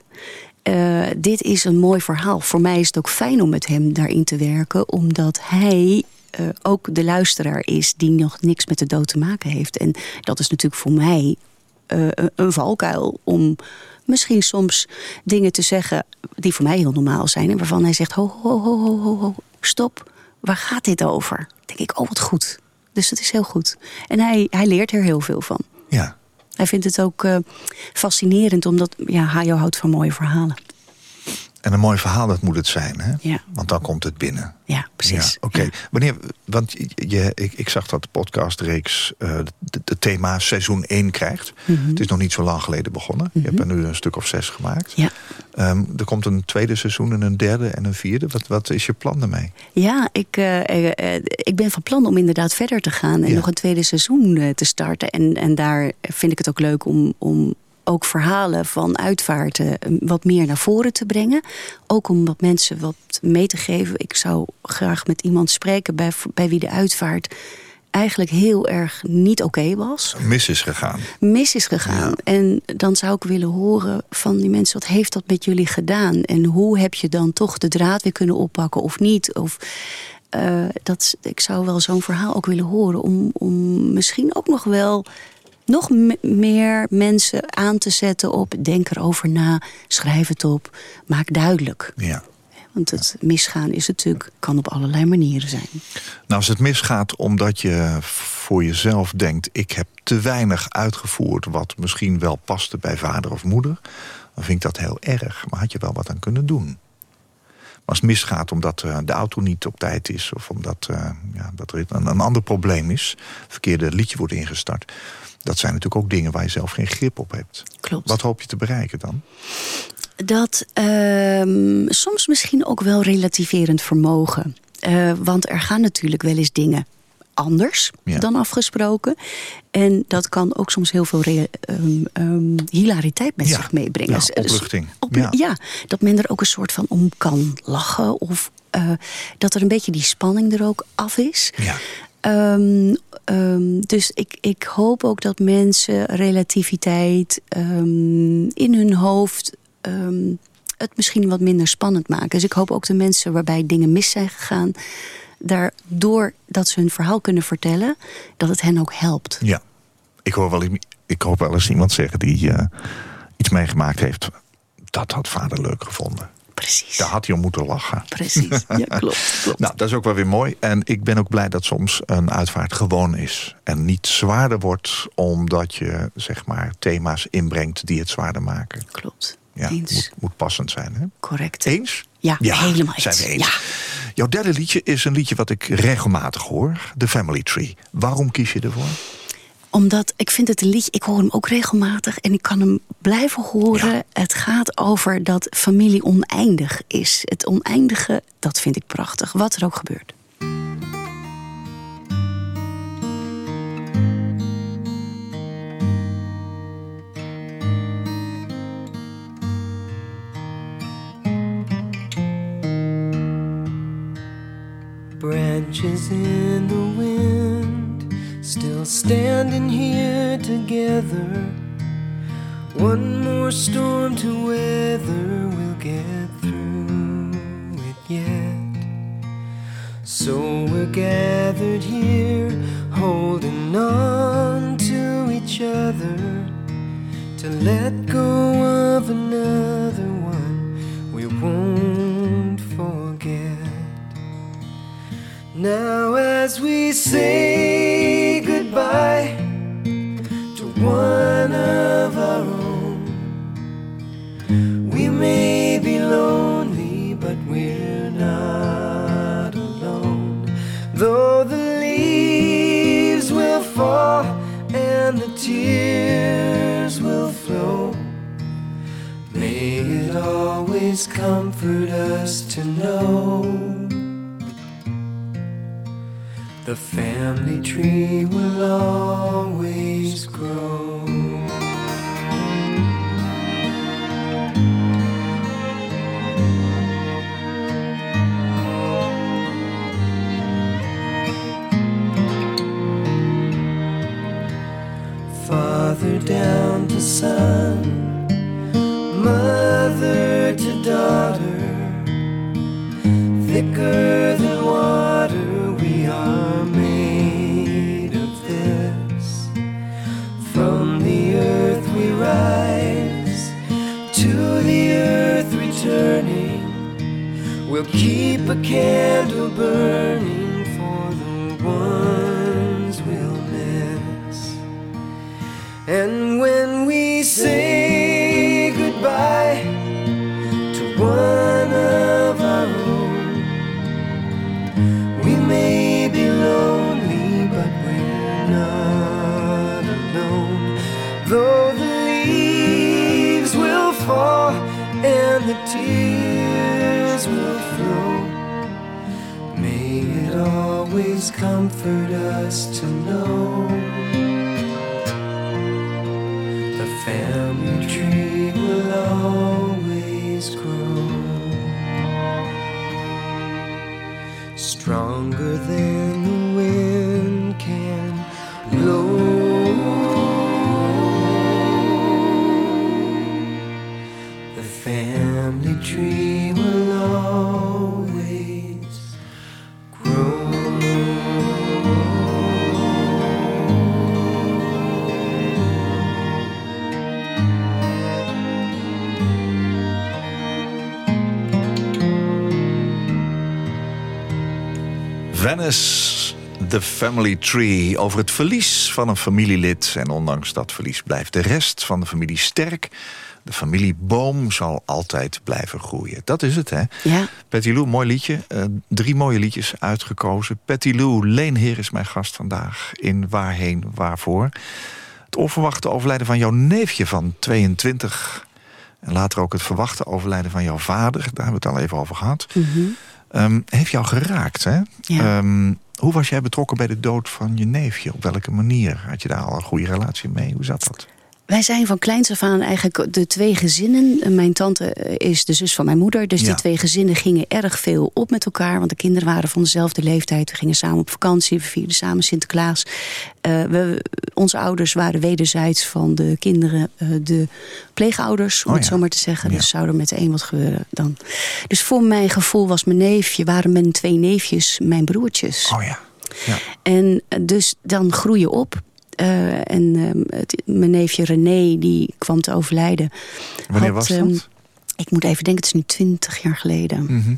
Eh, dit is een mooi verhaal. Voor mij is het ook fijn om met hem daarin te werken... omdat hij eh, ook de luisteraar is die nog niks met de dood te maken heeft. En dat is natuurlijk voor mij eh, een- valkuil... om misschien soms dingen te zeggen die voor mij heel normaal zijn... en waarvan hij zegt, ho, ho, ho, ho, ho, ho, stop, waar gaat dit over? Dan denk ik, oh, wat goed. Dus dat is heel goed. En hij, hij leert er heel veel van. Ja. Hij vindt het ook eh, fascinerend, omdat ja, Hajo houdt van mooie verhalen. En een mooi verhaal, dat moet het zijn, hè? Ja. Want dan komt het binnen. Ja, precies. Ja, Oké, Ja. wanneer? Want je, ik, ik zag dat de podcastreeks eh de, de thema seizoen 1 krijgt. Mhm. Het is nog niet zo lang geleden begonnen. Je hebt er nu een stuk of zes gemaakt. Ja. Ehm, er komt een tweede seizoen en een derde en een vierde. Wat, wat is je plan daarmee? Ja, ik, eh, eh, eh, ik ben van plan om inderdaad verder te gaan en nog een tweede seizoen eh, te starten. En, en daar vind ik het ook leuk om, om ook verhalen van uitvaarten eh, wat meer naar voren te brengen. Ook om wat mensen wat mee te geven. Ik zou graag met iemand spreken bij, bij wie de uitvaart eigenlijk heel erg niet oké was. Mis is gegaan. mis is gegaan. Ja. En dan zou ik willen horen van die mensen... wat heeft dat met jullie gedaan? En hoe heb je dan toch de draad weer kunnen oppakken of niet? Of, eh, dat, ik zou wel zo'n verhaal ook willen horen... om, om misschien ook nog wel nog me- meer mensen aan te zetten op... denk erover na, schrijf het op, maak duidelijk. Ja. Want het misgaan is natuurlijk, kan op allerlei manieren zijn. Nou, als het misgaat omdat je voor jezelf denkt... ik heb te weinig uitgevoerd wat misschien wel paste bij vader of moeder... dan vind ik dat heel erg. Maar had je wel wat aan kunnen doen. Maar als het misgaat omdat eh, de auto niet op tijd is... of omdat eh, ja, dat er een, een ander probleem is... verkeerde liedje wordt ingestart... dat zijn natuurlijk ook dingen waar je zelf geen grip op hebt. Klopt. Wat hoop je te bereiken dan? Dat ehm, soms misschien ook wel relativerend vermogen. Eh, want er gaan natuurlijk wel eens dingen anders Ja. dan afgesproken. En dat kan ook soms heel veel ehm, ehm, hilariteit met Ja. zich meebrengen. Ja, Dus- dus opluchting. op- Ja. ja. dat men er ook een soort van om kan lachen. Of eh, dat er een beetje die spanning er ook af is. Ehm, ehm, dus ik, ik hoop ook dat mensen relativiteit ehm, in hun hoofd het misschien wat minder spannend maken. Dus ik hoop ook de mensen waarbij dingen mis zijn gegaan, daardoor dat ze hun verhaal kunnen vertellen, dat het hen ook helpt. Ja, ik hoor wel, ik hoor wel eens iemand zeggen die eh, iets meegemaakt heeft. Dat had vader leuk gevonden. Precies. Daar had hij om moeten lachen. Precies. Ja, klopt. klopt. Nou, dat is ook wel weer mooi. En ik ben ook blij dat soms een uitvaart gewoon is. En niet zwaarder wordt omdat je zeg maar thema's inbrengt die het zwaarder maken. klopt. Ja, Eens. moet, moet passend zijn. Hè? Correct. Eens? Ja, helemaal zijn eens. we eens. Ja. Jouw derde liedje is een liedje wat ik regelmatig hoor. The Family Tree. Waarom kies je ervoor? Omdat ik vind het een liedje, ik hoor hem ook regelmatig en ik kan hem blijven horen. Het gaat over dat familie oneindig is. Het oneindige, dat vind ik prachtig, wat er ook gebeurt. Branches in the wind still standing here together. One more storm to weather, we'll get through it yet. So we're gathered here, holding on to each other to let go of another one we won't forget. Now, as we say goodbye to one of our own, we may be lonely, but we're not alone. Though the leaves will fall and the tears will flow, may it always comfort us to know. The family tree will always grow. Father down to son, mother to daughter, together. Comfort us to know. The family tree will always grow stronger than the wind can blow. Venice, The Family Tree. Over het verlies van een familielid. En ondanks dat verlies blijft de rest van de familie sterk. De familieboom zal altijd blijven groeien. Dat is het, hè? Ja. Patty Lou, mooi liedje. Eh, drie mooie liedjes uitgekozen. Patty Lou, Leenheer is mijn gast vandaag in Waarheen, Waarvoor. Het onverwachte overlijden van jouw neefje van 22... en later ook het verwachte overlijden van jouw vader. Daar hebben we het al even over gehad. Ehm, heeft jou geraakt, hè? Ja. Ehm, hoe was jij betrokken bij de dood van je neefje? Op welke manier? Had je daar al een goede relatie mee? Hoe zat dat? Wij zijn van kleins af aan eigenlijk de twee gezinnen. Mijn tante is de zus van mijn moeder. Dus Ja. die twee gezinnen gingen erg veel op met elkaar. Want de kinderen waren van dezelfde leeftijd. We gingen samen op vakantie. We vierden samen Sinterklaas. Eh, we, onze ouders waren wederzijds van de kinderen eh, de pleegouders. Om Oh het zo maar te zeggen. Ja. Dus zou er met de een wat gebeuren dan. Dus voor mijn gevoel was mijn neefje... waren mijn twee neefjes mijn broertjes. Oh ja. ja. En eh, dus dan groei je op. Eh, en het- mijn neefje René, die kwam te overlijden. Wanneer had, was dat? ehm, ik moet even denken, het is nu twintig jaar geleden. Mhm.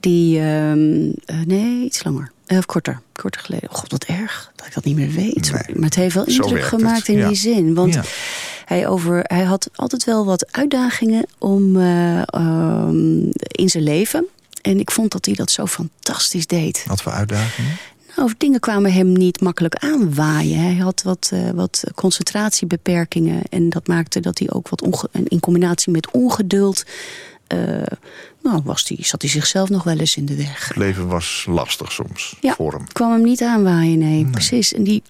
Die, ehm, eh, nee, iets langer. Eh, Of korter, korter geleden. God, wat erg dat ik dat niet meer weet. Nee, maar het heeft wel indruk gemaakt in ja. die zin. Want Ja. hij, over, hij had altijd wel wat uitdagingen om, in zijn leven. En ik vond dat hij dat zo fantastisch deed. Wat voor uitdagingen? Nou, dingen kwamen hem niet makkelijk aanwaaien. Hij had wat, eh, wat concentratiebeperkingen. En dat maakte dat hij ook wat onge- in combinatie met ongeduld. eh, nou, was die, zat hij zichzelf nog wel eens in de weg. Het leven was lastig soms Ja. voor hem. kwam hem niet aanwaaien, nee, precies. En die,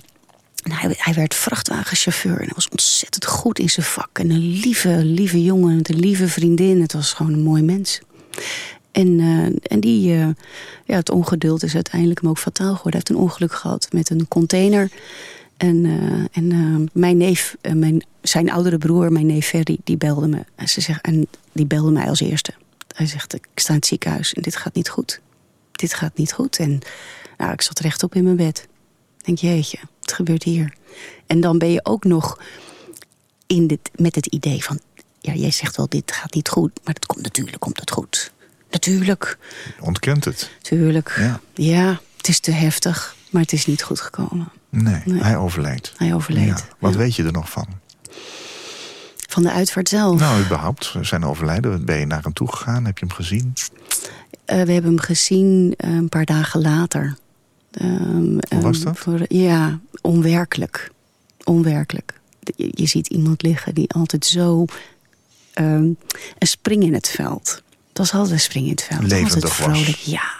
nou, hij, hij werd vrachtwagenchauffeur en hij was ontzettend goed in zijn vak. En een lieve, lieve jongen, een lieve vriendin. Het was gewoon een mooi mens. En, eh, en die, eh, ja, het ongeduld is uiteindelijk hem ook fataal geworden. Hij heeft een ongeluk gehad met een container. En, eh, en mijn neef, mijn, zijn oudere broer, mijn neef Ferry, die belde me. En, ze zegt, en die belde mij als eerste. Hij zegt, ik sta in het ziekenhuis en dit gaat niet goed. Dit gaat niet goed. En nou, ik zat rechtop in mijn bed. Ik denk, jeetje, wat gebeurt hier? En dan ben je ook nog in dit, met het idee van... ja, jij zegt wel, dit gaat niet goed, maar het komt, natuurlijk komt het goed. Natuurlijk, Ontkent het? natuurlijk. Ja. ja, het is te heftig, maar het is niet goed gekomen. Nee, Nee. hij overleed. Hij overleed. Ja. Wat Ja. weet je er nog van? Van de uitvaart zelf. Nou, überhaupt, zijn overlijden. Ben je naar hem toe gegaan? Heb je hem gezien? Eh, we hebben hem gezien eh, een paar dagen later. Ehm, Hoe was ehm, dat? Voor, ja, onwerkelijk. Onwerkelijk. Je, je ziet iemand liggen die altijd zo... ehm, een spring in het veld. Het was altijd een spring in het veld. Levendig altijd was. vrolijk, ja.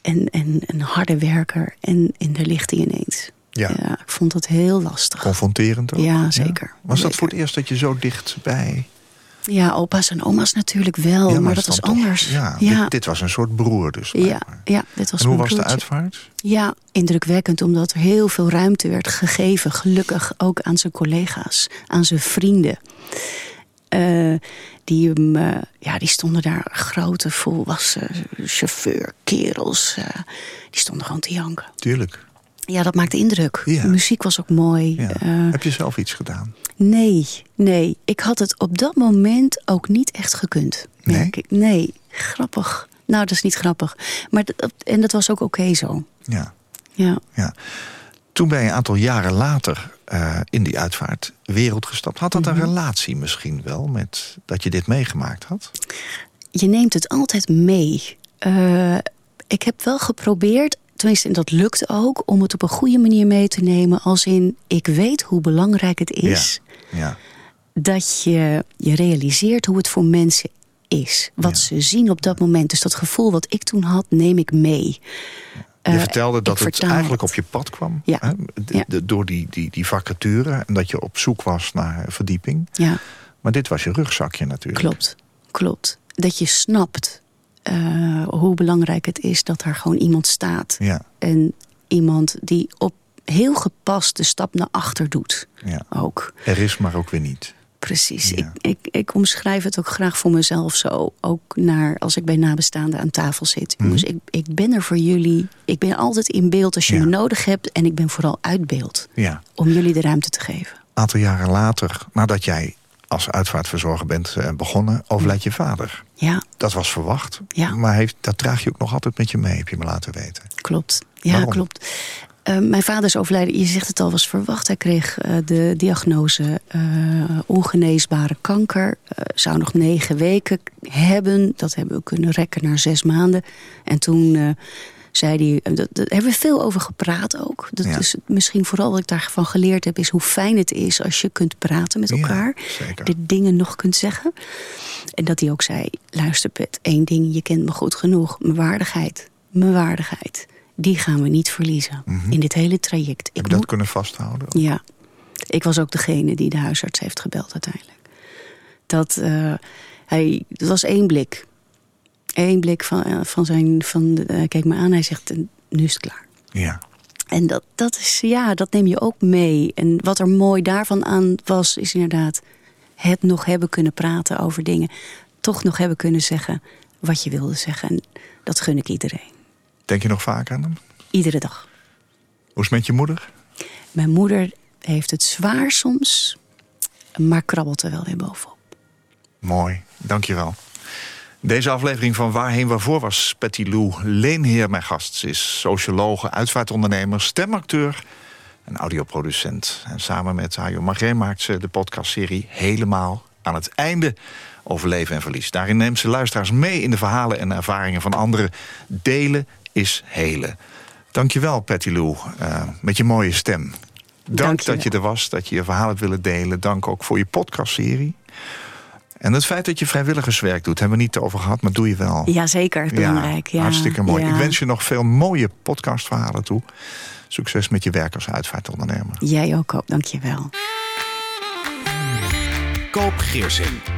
En, en een harde werker. En, daar ligt hij ineens. Ja. ik vond het heel lastig. Confronterend ook? Ja, zeker. Was dat voor het eerst dat je zo dichtbij... Ja, opa's en oma's natuurlijk wel. Ja, maar, dat was toch- anders. Ja. Dit, dit was een soort broer dus. ja, ja, dit was en hoe was de uitvaart? Ja, indrukwekkend, omdat er heel veel ruimte werd gegeven. Gelukkig ook aan zijn collega's, aan zijn vrienden. Eh, die, hem, eh, ja, die stonden daar, grote, volwassen chauffeur, kerels. eh, die stonden gewoon te janken. Tuurlijk. Ja, dat maakte indruk. Ja. De muziek was ook mooi. Ja. Heb je zelf iets gedaan? nee, nee. Ik had het op dat moment ook niet echt gekund. merk Nee? ik. Nee, grappig. Nou, dat is niet grappig. Maar en dat was ook oké zo. Ja. Ja. ja. Toen ben je een aantal jaren later eh, in die uitvaart wereld gestapt. Had dat Mhm. een relatie misschien wel met dat je dit meegemaakt had? je neemt het altijd mee. Eh, ik heb wel geprobeerd, tenminste, en dat lukt ook, om het op een goede manier mee te nemen. Als in, ik weet hoe belangrijk het is Ja. dat je je realiseert hoe het voor mensen is. Wat Ja. ze zien op dat moment. Dus dat gevoel wat ik toen had, neem ik mee. Je Eh, vertelde dat het eigenlijk het. op je pad kwam. Ja. Hè? De- Ja. de- door die, die, die vacature. En dat je op zoek was naar verdieping. Ja, Maar dit was je rugzakje natuurlijk. klopt. Klopt. Dat je snapt eh, hoe belangrijk het is dat er gewoon iemand staat. Ja, En iemand die op heel gepast de stap naar achter doet. ja. Ook. Er is maar ook weer niet. Precies. Ja. Ik, ik, ik omschrijf het ook graag voor mezelf zo. Ook naar als ik bij nabestaanden aan tafel zit. Jongens, ik, ik ben er voor jullie. Ik ben altijd in beeld als je Ja. me nodig hebt. En ik ben vooral uit beeld. Ja. Om jullie de ruimte te geven. Een aantal jaren later, nadat jij als uitvaartverzorger bent eh, begonnen, overlijdt je vader. Ja, Dat was verwacht. Ja. Maar heeft, dat draag je ook nog altijd met je mee, heb je me laten weten. klopt. Ja, Waarom? klopt. Eh, mijn vader is overlijden, je zegt het al, was verwacht. Hij kreeg eh, de diagnose eh, ongeneesbare kanker. Zou nog negen weken hebben. Dat hebben we kunnen rekken naar zes maanden. En toen zei hij... dat- Daar hebben we veel over gepraat ook. Dat Ja. is misschien vooral wat ik daarvan geleerd heb... is hoe fijn het is als je kunt praten met Ja, elkaar. zeker. De dingen nog kunt zeggen. En dat hij ook zei... luister Pet, één ding, je kent me goed genoeg. Mijn waardigheid. Mijn waardigheid. Die gaan we niet verliezen. In dit hele traject. Mhm. Heb Ik je dat moet kunnen vasthouden? ja, ik was ook degene die de huisarts heeft gebeld uiteindelijk. Dat, eh, hij, het was één blik. Eén blik van, eh, van zijn, van, de- hij keek me aan, hij zegt, "En nu is het klaar. Ja. En dat, dat is, ja, dat neem je ook mee. En wat er mooi daarvan aan was, is inderdaad het nog hebben kunnen praten over dingen. Toch nog hebben kunnen zeggen wat je wilde zeggen. En dat gun ik iedereen. Denk je nog vaak aan hem? Iedere dag. Hoe is het met je moeder? Mijn moeder heeft het zwaar soms, maar krabbelt er wel weer bovenop. Mooi, dankjewel. Deze aflevering van Waarheen Waarvoor was Patty Lou Leenheer mijn gast. Ze is sociologe, uitvaartondernemer, stemacteur en audioproducent. En samen met Hajo Magé maakt ze de podcastserie Helemaal aan het einde over leven en verlies. Daarin neemt ze luisteraars mee in de verhalen en ervaringen van anderen. Delen is helen. Dankjewel, Patty Lou, eh, met je mooie stem. Dank Dankjewel. dat je er was, dat je je verhaal hebt willen delen. Dank ook voor je podcastserie. En het feit dat je vrijwilligerswerk doet, hebben we niet over gehad, maar doe je wel. Jazeker, belangrijk. Ja, hartstikke mooi. ja. Ik wens je nog veel mooie podcastverhalen toe. Succes met je werk als uitvaartondernemer. Jij ook, Koop. Dank je wel. Koop Geersing.